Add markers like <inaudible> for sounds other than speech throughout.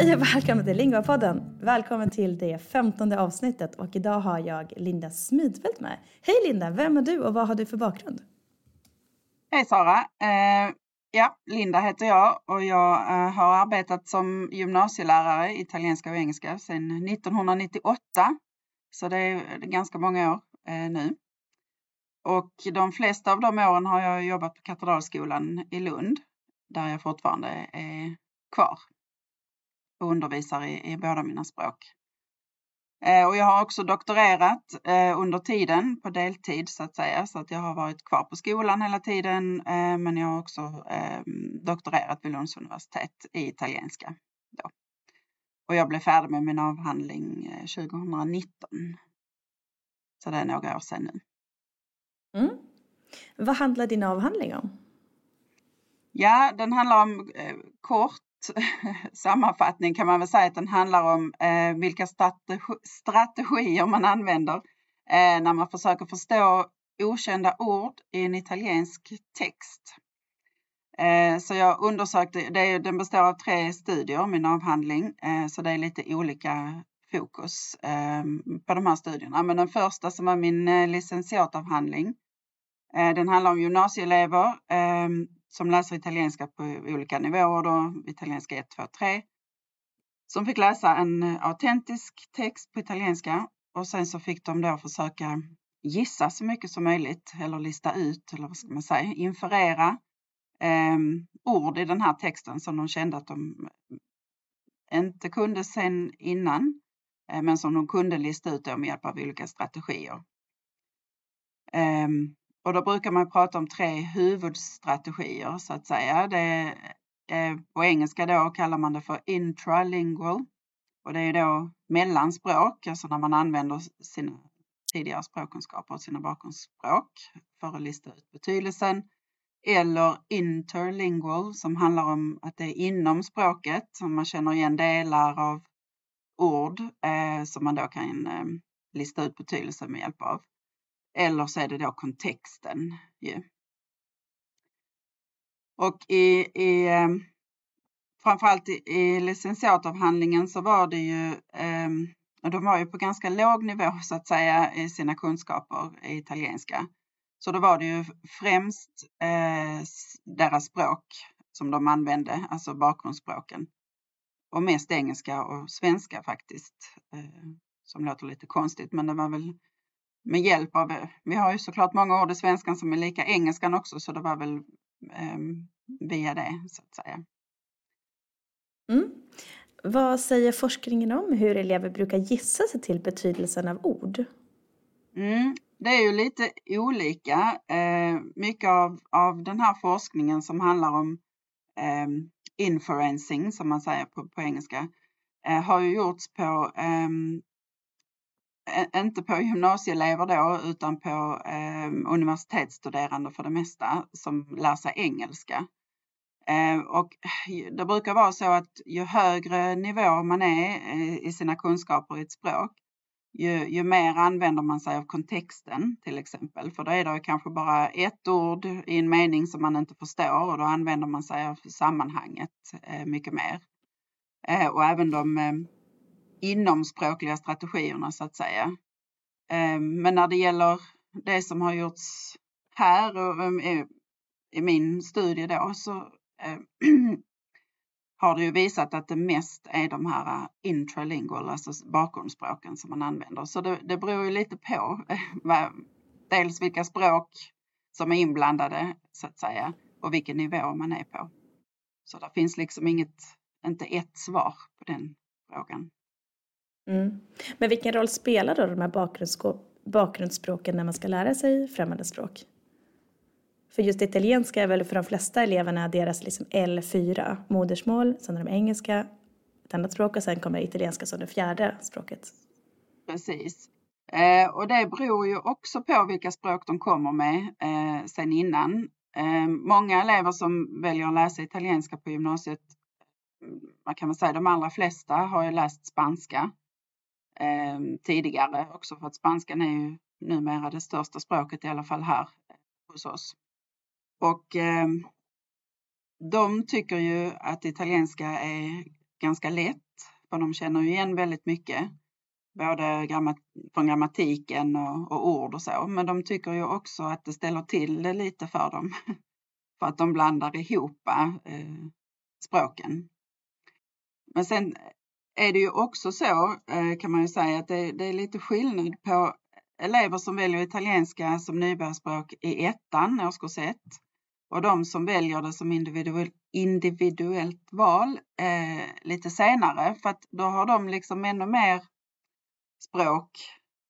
Hej och välkommen till Lingvapodden. Välkommen till det femtonde avsnittet och idag har jag Linda Smidfeldt med. Hej Linda, vem är du och vad har du för bakgrund? Hej Sara! Eh, ja, Linda heter jag och jag eh, har arbetat som gymnasielärare i italienska och engelska sedan 1998. Så det är ganska många år eh, nu. Och de flesta av de åren har jag jobbat på Katedralskolan i Lund där jag fortfarande är kvar och undervisar i, i båda mina språk. Eh, och jag har också doktorerat eh, under tiden på deltid så att säga, så att jag har varit kvar på skolan hela tiden. Eh, men jag har också doktorerat vid Lunds universitet i italienska. Då. Och jag blev färdig med min avhandling 2019. Så det är några år sedan nu. Mm. Vad handlar din avhandling om? Ja, den handlar om eh, kort <laughs> sammanfattning kan man väl säga att den handlar om eh, vilka strategi strategier man använder eh, när man försöker förstå okända ord i en italiensk text. Eh, så jag undersökte, det är, den består av tre studier, min avhandling, eh, så det är lite olika fokus eh, på de här studierna. Men den första som var min eh, licentiatavhandling, eh, den handlar om gymnasieelever eh, som läser italienska på olika nivåer då, italienska 1, 2, 3. Som fick läsa en autentisk text på italienska och sen så fick de då försöka gissa så mycket som möjligt eller lista ut, eller vad ska man säga, inferera eh, ord i den här texten som de kände att de inte kunde sen innan, eh, men som de kunde lista ut med hjälp av olika strategier. Um, och då brukar man prata om tre huvudstrategier så att säga. Det är, på engelska då kallar man det för intralingual. Och det är då mellanspråk, alltså när man använder sina tidigare språkkunskaper och sina bakgrundsspråk för att lista ut betydelsen. Eller interlingual som handlar om att det är inom språket, som man känner igen delar av ord eh, som man då kan eh, lista ut betydelsen med hjälp av. Eller så är det då kontexten. Ju. Och i, i ehm, framförallt i, i licentiatavhandlingen så var det ju, eh, och de var ju på ganska låg nivå <laughs> så att säga i sina kunskaper i italienska. Så då var det ju främst eh, deras språk som de använde, alltså bakgrundsspråken. Och mest engelska och svenska faktiskt. Eh, som låter lite konstigt men det var väl med hjälp av, vi har ju såklart många ord i svenskan som är lika engelskan också så det var väl eh, via det så att säga. Mm. Vad säger forskningen om hur elever brukar gissa sig till betydelsen av ord? Mm, det är ju lite olika. Eh, mycket av, av den här forskningen som handlar om eh, inferencing som man säger på, på engelska eh, har ju gjorts på ehm, inte på gymnasieelever då, utan på eh, universitetsstuderande för det mesta som lär sig engelska. Eh, och det brukar vara så att ju högre nivå man är eh, i sina kunskaper i ett språk, ju, ju, mer använder man sig av kontexten till exempel. För då är det kanske bara ett ord i en mening som man inte förstår och då använder man sig av sammanhanget eh, mycket mer. Eh, och även de eh, inomspråkliga strategierna så att säga. Ehm, men när det gäller det som har gjorts här och ehm, i min studie då så ehm, <clears throat> har det ju visat att det mest är de här äh, intralingual, alltså bakgrundsspråken som man använder. Så det, det beror ju lite på <laughs> dels vilka språk som är inblandade så att säga och vilken nivå man är på. Så det finns liksom inget, inte ett svar på den frågan. Mm. Men vilken roll spelar då de här bakgrundsspråken när man ska lära sig främmande språk? För just italienska är väl för de flesta eleverna deras liksom L4, modersmål, sen har de engelska, ett annat språk och sen kommer italienska som det fjärde språket. Precis. Eh, och det beror ju också på vilka språk de kommer med eh, sen innan. Eh, många elever som väljer att läsa italienska på gymnasiet, mm, man kan väl säga de allra flesta har ju läst spanska eh, tidigare också för att spanskan är ju numera det största språket i alla fall här eh, hos oss. Och eh, de tycker ju att italienska är ganska lätt för de känner ju igen väldigt mycket. Både grammat från grammatiken och, och, ord och så. Men de tycker ju också att det ställer till det lite för dem. <laughs> för att de blandar ihop eh, språken. Men sen är det ju också så eh, kan man ju säga att det, det, är lite skillnad på elever som väljer italienska som nybörjarspråk i ettan, årskurs ett, och de som väljer det som individuell, individuellt val eh, lite senare för att då har de liksom ännu mer språk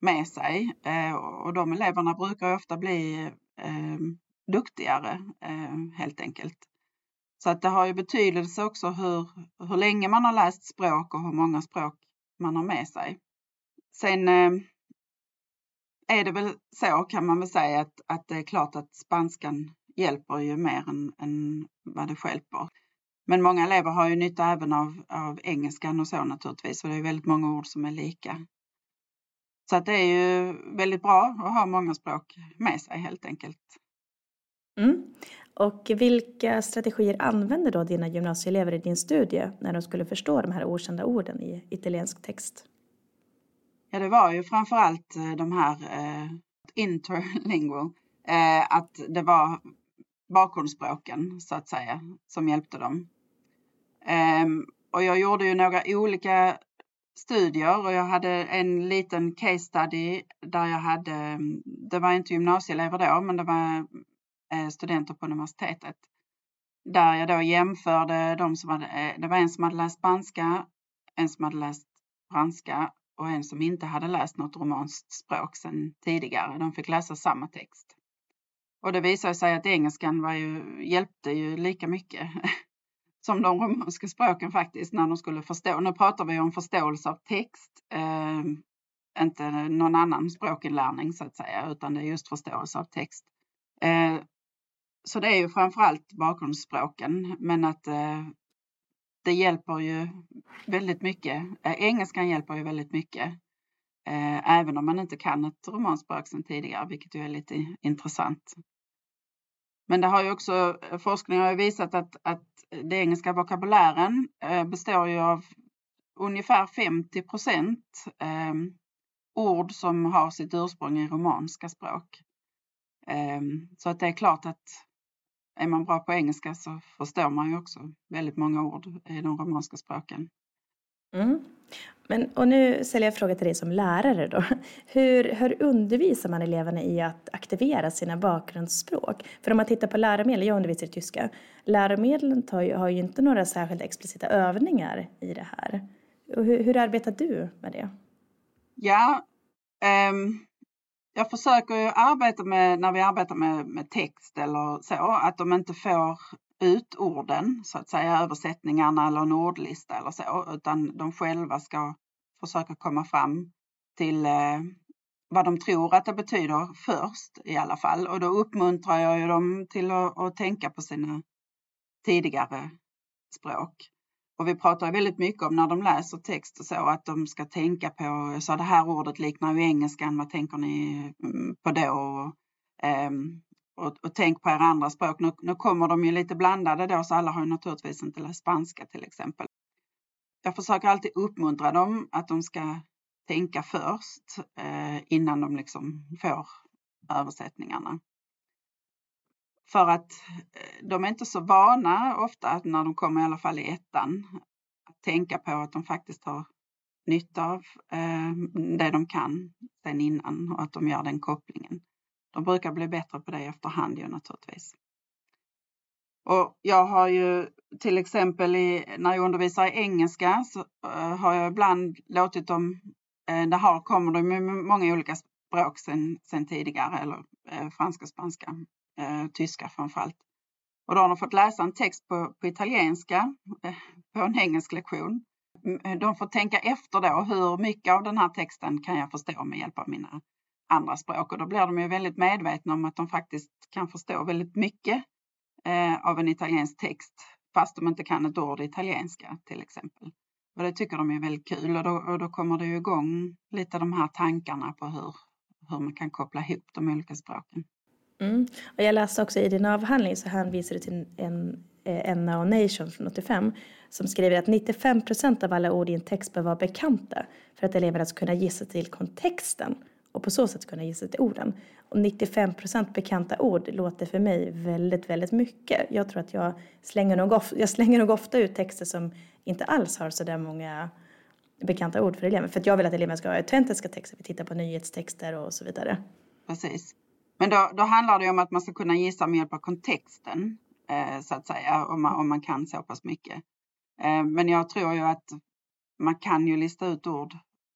med sig eh, och de eleverna brukar ofta bli eh, duktigare eh, helt enkelt. Så att det har ju betydelse också hur, hur länge man har läst språk och hur många språk man har med sig. Sen eh, är det väl så kan man väl säga att, att det är klart att spanskan hjälper ju mer än, än vad det stjälper. Men många elever har ju nytta även av, av engelskan och så naturligtvis, och det är väldigt många ord som är lika. Så att det är ju väldigt bra att ha många språk med sig helt enkelt. Mm. Och vilka strategier använder då dina gymnasieelever i din studie när de skulle förstå de här okända orden i italiensk text? Ja, det var ju framförallt allt de här eh, interlingual, eh, att det var bakgrundsspråken så att säga som hjälpte dem. Eh, och jag gjorde ju några olika studier och jag hade en liten case study där jag hade, mm, det var inte gymnasieelever då, men det var Eh, studenter på universitetet. Där jag då jämförde de som hade, eh, det var en som hade läst spanska, en som hade läst franska och en som inte hade läst något romanskt språk sedan tidigare. De fick läsa samma text. Och det visade sig att engelskan var ju, hjälpte ju lika mycket <laughs> som de romanska språken faktiskt när de skulle förstå. Nu pratar vi om förståelse av text, eh, inte någon annan språkinlärning så att säga, utan det är just förståelse av text. Eh, så det är ju framförallt bakgrundsspråken, men att eh, det hjälper ju väldigt mycket. Eh, engelskan hjälper ju väldigt mycket, eh, även om man inte kan ett romanspråk sedan tidigare, vilket ju är lite intressant. Men det har ju också, eh, forskning har ju visat att, att den engelska vokabulären eh, består ju av ungefär 50 procent eh, ord som har sitt ursprung i romanska språk. Ehm, så att det är klart att är man bra på engelska så förstår man ju också väldigt många ord i de romanska språken. Mm. Men, och nu ställer jag en fråga till dig som lärare då. <laughs> Hur, hur undervisar man eleverna i att aktivera sina bakgrundsspråk? För om man tittar på läromedel, jag undervisar i tyska, läromedlen ju, har ju inte några särskilt explicita övningar i det här. Hur, hur arbetar du med det? Ja, um, jag försöker ju arbeta med, när vi arbetar med, med text eller så, att de inte får ut orden, så att säga översättningarna eller en ordlista eller så, utan de själva ska försöka komma fram till eh, vad de tror att det betyder först i alla fall. Och då uppmuntrar jag ju dem till att, att tänka på sina tidigare språk. Och vi pratar väldigt mycket om när de läser text och så att de ska tänka på, så det här ordet liknar ju engelskan, vad tänker ni mm, på då? Och, um, och, och tänk på era andra språk. Nu, nu kommer de ju lite blandade då så alla har ju naturligtvis inte läst spanska till exempel. Jag försöker alltid uppmuntra dem att de ska tänka först eh, innan de liksom får översättningarna. För att eh, de är inte så vana ofta när de kommer i alla fall i ettan att tänka på att de faktiskt har nytta av eh, det de kan sen innan och att de gör den kopplingen. De brukar bli bättre på det efterhand ju naturligtvis. Och jag har ju till exempel i, när jag undervisar i engelska så eh, har jag ibland låtit dem, eh, det här kommer de med många olika språk sen, sen tidigare, eller uh, franska, spanska eh, tyska framförallt. Och då har de fått läsa en text på, på italienska eh, på en engelsk lektion. Mm, de får tänka efter då hur mycket av den här texten kan jag förstå med hjälp av mina andra språk och då blir de ju väldigt medvetna om att de faktiskt kan förstå väldigt mycket eh, av en italiensk text fast de inte kan ett ord italienska till exempel. Och det tycker de är väldigt kul och då, och då kommer det ju igång lite de här tankarna på hur, hur man kan koppla ihop de olika språken. Mm. Och jag läste också i din avhandling så hänvisar du till en eh, Enna och Nation från 85 som skriver att 95 procent av alla ord i en text bör vara bekanta för att eleverna ska kunna gissa till kontexten och på så sätt kunna gissa till orden. Och 95 procent bekanta ord låter för mig väldigt, väldigt mycket. Jag tror att jag slänger nog, of, jag slänger nog ofta ut texter som inte alls har så där många bekanta ord för elever. För att jag vill att eleverna ska ha autentiska texter. Vi tittar på nyhetstexter och så vidare. Precis. Men då, då handlar det om att man ska kunna gissa med hjälp av kontexten, eh, så att säga, om man, om man kan så pass mycket. Eh, men jag tror ju att man kan ju lista ut ord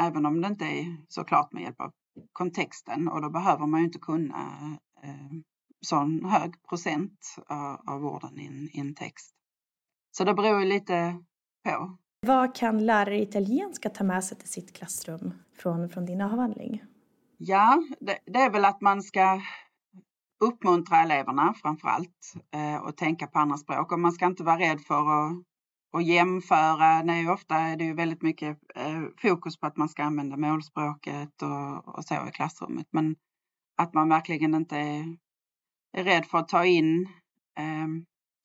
även om det inte är såklart med hjälp av kontexten och då behöver man ju inte kunna eh, sån hög procent av, av orden i en, text. Så det beror ju lite på. Vad kan lärare i italienska ta med sig till sitt klassrum från, från din avhandling? Ja, det, det, är väl att man ska uppmuntra eleverna framför allt eh, och tänka på andra språk. Och man ska inte vara rädd för att, att jämföra. Nej, ofta är det ju väldigt mycket eh, fokus på att man ska använda målspråket och, och så i klassrummet. Men att man verkligen inte är, är rädd för att ta in eh,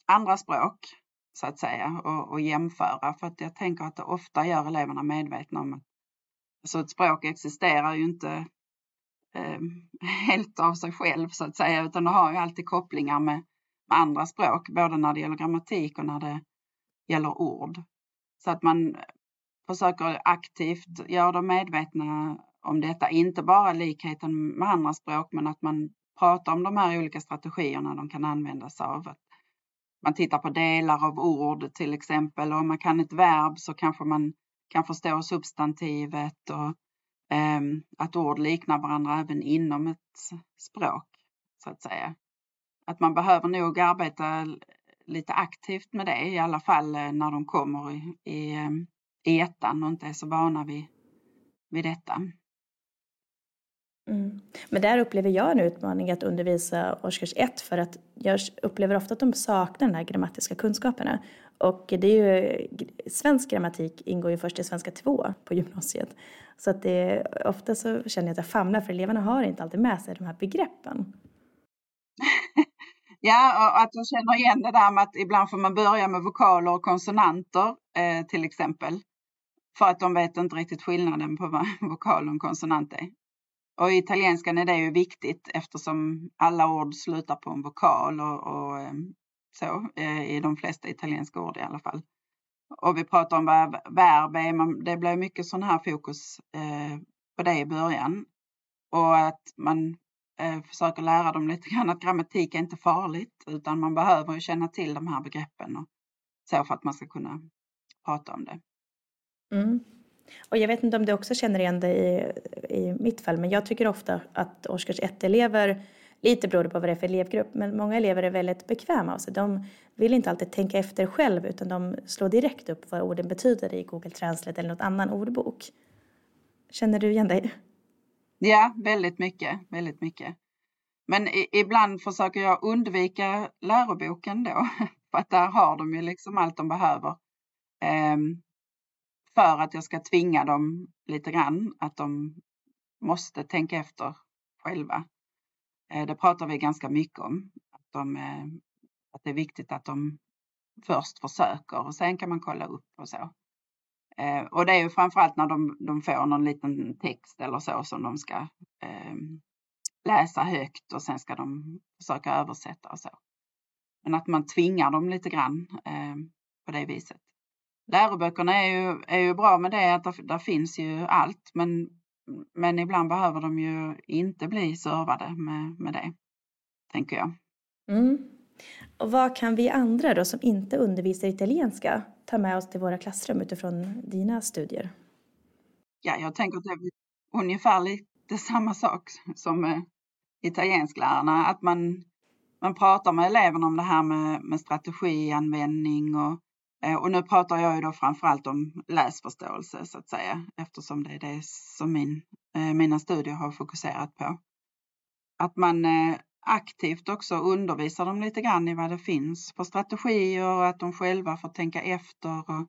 andra språk så att säga och, och jämföra. För att jag tänker att det ofta gör eleverna medvetna om att alltså ett språk existerar ju inte Ehm, <laughs> helt av sig själv så att säga, utan det har ju alltid kopplingar med, med andra språk, både när det gäller grammatik och när det gäller ord. Så att man försöker aktivt göra dem medvetna om detta, inte bara likheten med andra språk, men att man pratar om de här olika strategierna de kan användas av. Att man tittar på delar av ord till exempel och om man kan ett verb så kanske man kan förstå substantivet och Ehm, att ord liknar varandra även inom ett språk, så att säga. Att man behöver nog arbeta lite aktivt med det, i alla fall eh, när de kommer i, i, ehm, i ettan och inte är så vana vid, vid detta. Mm. Men där upplever jag en utmaning att undervisa årskurs ett för att jag upplever ofta att de saknar de här grammatiska kunskaperna. Och det är ju, svensk grammatik ingår ju först i svenska 2 på gymnasiet. Så att det, ofta så känner jag att jag famlar för eleverna har inte alltid med sig de här begreppen. <laughs> ja, och att jag känner igen det där med att ibland får man börja med vokaler och konsonanter eh, till exempel. För att de vet inte riktigt skillnaden på vad <laughs> vokal och konsonant är. Och i italienskan är det ju viktigt eftersom alla ord slutar på en vokal och, och eh, så eh, i de flesta italienska ord i alla fall. Och vi pratar om vad verb är, det blir mycket sån här fokus eh, på det i början. Och att man eh, försöker lära dem lite grann att grammatik är inte farligt utan man behöver känna till de här begreppen och så för att man ska kunna prata om det. Mm. Och jag vet inte om du också känner igen det i, i mitt fall, men jag tycker ofta att årskurs 1-elever, lite beroende på vad det är för elevgrupp, men många elever är väldigt bekväma av sig. De vill inte alltid tänka efter själv, utan de slår direkt upp vad orden betyder i Google Translate eller något annan ordbok. Känner du igen dig? Ja, väldigt mycket, väldigt mycket. Men i, ibland försöker jag undvika läroboken då, <laughs> för att där har de ju liksom allt de behöver. Um, för att jag ska tvinga dem lite grann att de måste tänka efter själva. Eh, det pratar vi ganska mycket om. Att, de, eh, att det är viktigt att de först försöker och sen kan man kolla upp och så. Eh, och det är ju framförallt när de, de får någon liten text eller så som de ska eh, läsa högt och sen ska de försöka översätta och så. Men att man tvingar dem lite grann eh, på det viset läroböckerna är ju, är ju bra med det att där, där finns ju allt men, men ibland behöver de ju inte bli servade med, med det, tänker jag. Mm. Och vad kan vi andra då som inte undervisar italienska ta med oss till våra klassrum utifrån dina studier? Ja, jag tänker att det är ungefär lite samma sak som italiensklärarna, att man, man pratar med eleverna om det här med, med strategianvändning och Eh, och nu pratar jag ju då framförallt om läsförståelse så att säga, eftersom det är det som min, eh, mina studier har fokuserat på. Att man eh, aktivt också undervisar dem lite grann i vad det finns för strategier och att de själva får tänka efter. Och,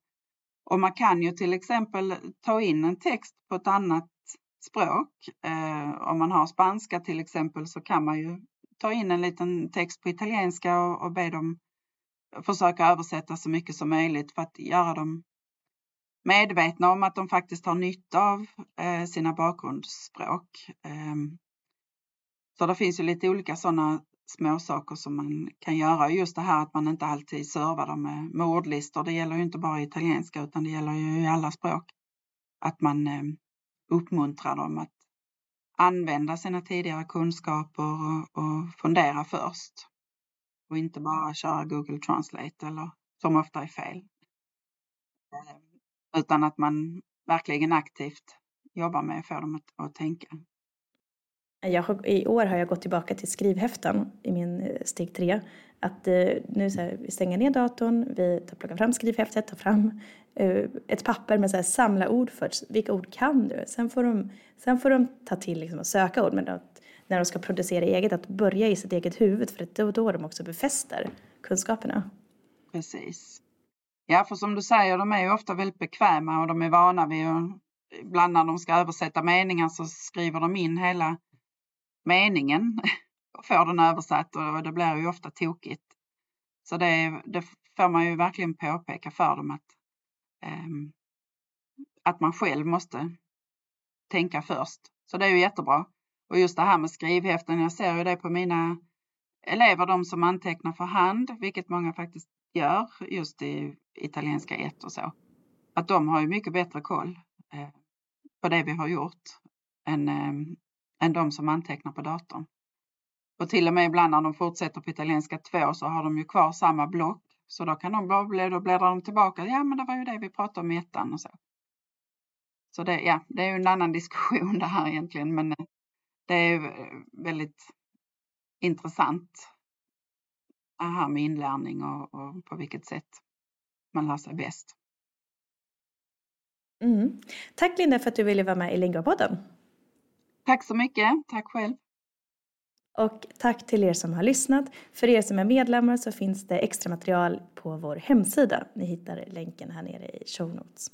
och man kan ju till exempel ta in en text på ett annat språk. om man har spanska till exempel så kan man ju ta in en liten text på italienska och, och be dem försöka översätta så mycket som möjligt för att göra dem medvetna om att de faktiskt har nytta av eh, sina bakgrundsspråk. Ehm, så det finns ju lite olika sådana småsaker som man kan göra. Just det här att man inte alltid servar dem med, med ordlistor. Det gäller ju inte bara italienska utan det gäller ju i alla språk. Att man ehm, uppmuntrar dem att använda sina tidigare kunskaper och, och fundera först. Och inte bara köra Google Translate eller som ofta är fel. Ehm, utan att man verkligen aktivt jobbar med att få dem att, att tänka. Jag har, I år har jag gått tillbaka till skrivhäften i min eh, steg tre. Att eh, nu så här, vi stänger ner datorn, vi tar, plockar fram skrivhäftet, tar fram eh, ett papper med så här, samla ord först. Vilka ord kan du? Sen får de, sen får de ta till liksom, att söka ord. Men att, när de ska producera eget, att börja i sitt eget huvud. För det är då de också befäster kunskaperna. Precis. Ja, för som du säger, de är ju ofta väldigt bekväma och de är vana vid att ibland när de ska översätta meningar så skriver de in hela meningen och får den översatt och det blir ju ofta tokigt. Så det, det får man ju verkligen påpeka för dem att, um, att man själv måste tänka först. Så det är ju jättebra. Och just det här med skrivhäften, jag ser ju det på mina elever, de som antecknar för hand, vilket många faktiskt gör just i italienska 1 och så. Att de har ju mycket bättre koll eh, på det vi har gjort än, eh, än de som antecknar på datorn. Och till och med ibland när de fortsätter på italienska 2 så har de ju kvar samma block. Så då kan de bara då bläddrar de tillbaka. Ja, men det var ju det vi pratade om i ettan och så. Så det, ja, det är ju en annan <laughs> diskussion det här egentligen, men eh, det är väldigt intressant det här med inlärning och, och på vilket sätt man lär sig bäst. Mm. Tack Linda för att du ville vara med i Lingua-podden. Tack så mycket. Tack själv. Och tack till er som har lyssnat. För er som är medlemmar så finns det extra material på vår hemsida. Ni hittar länken här nere i show notes.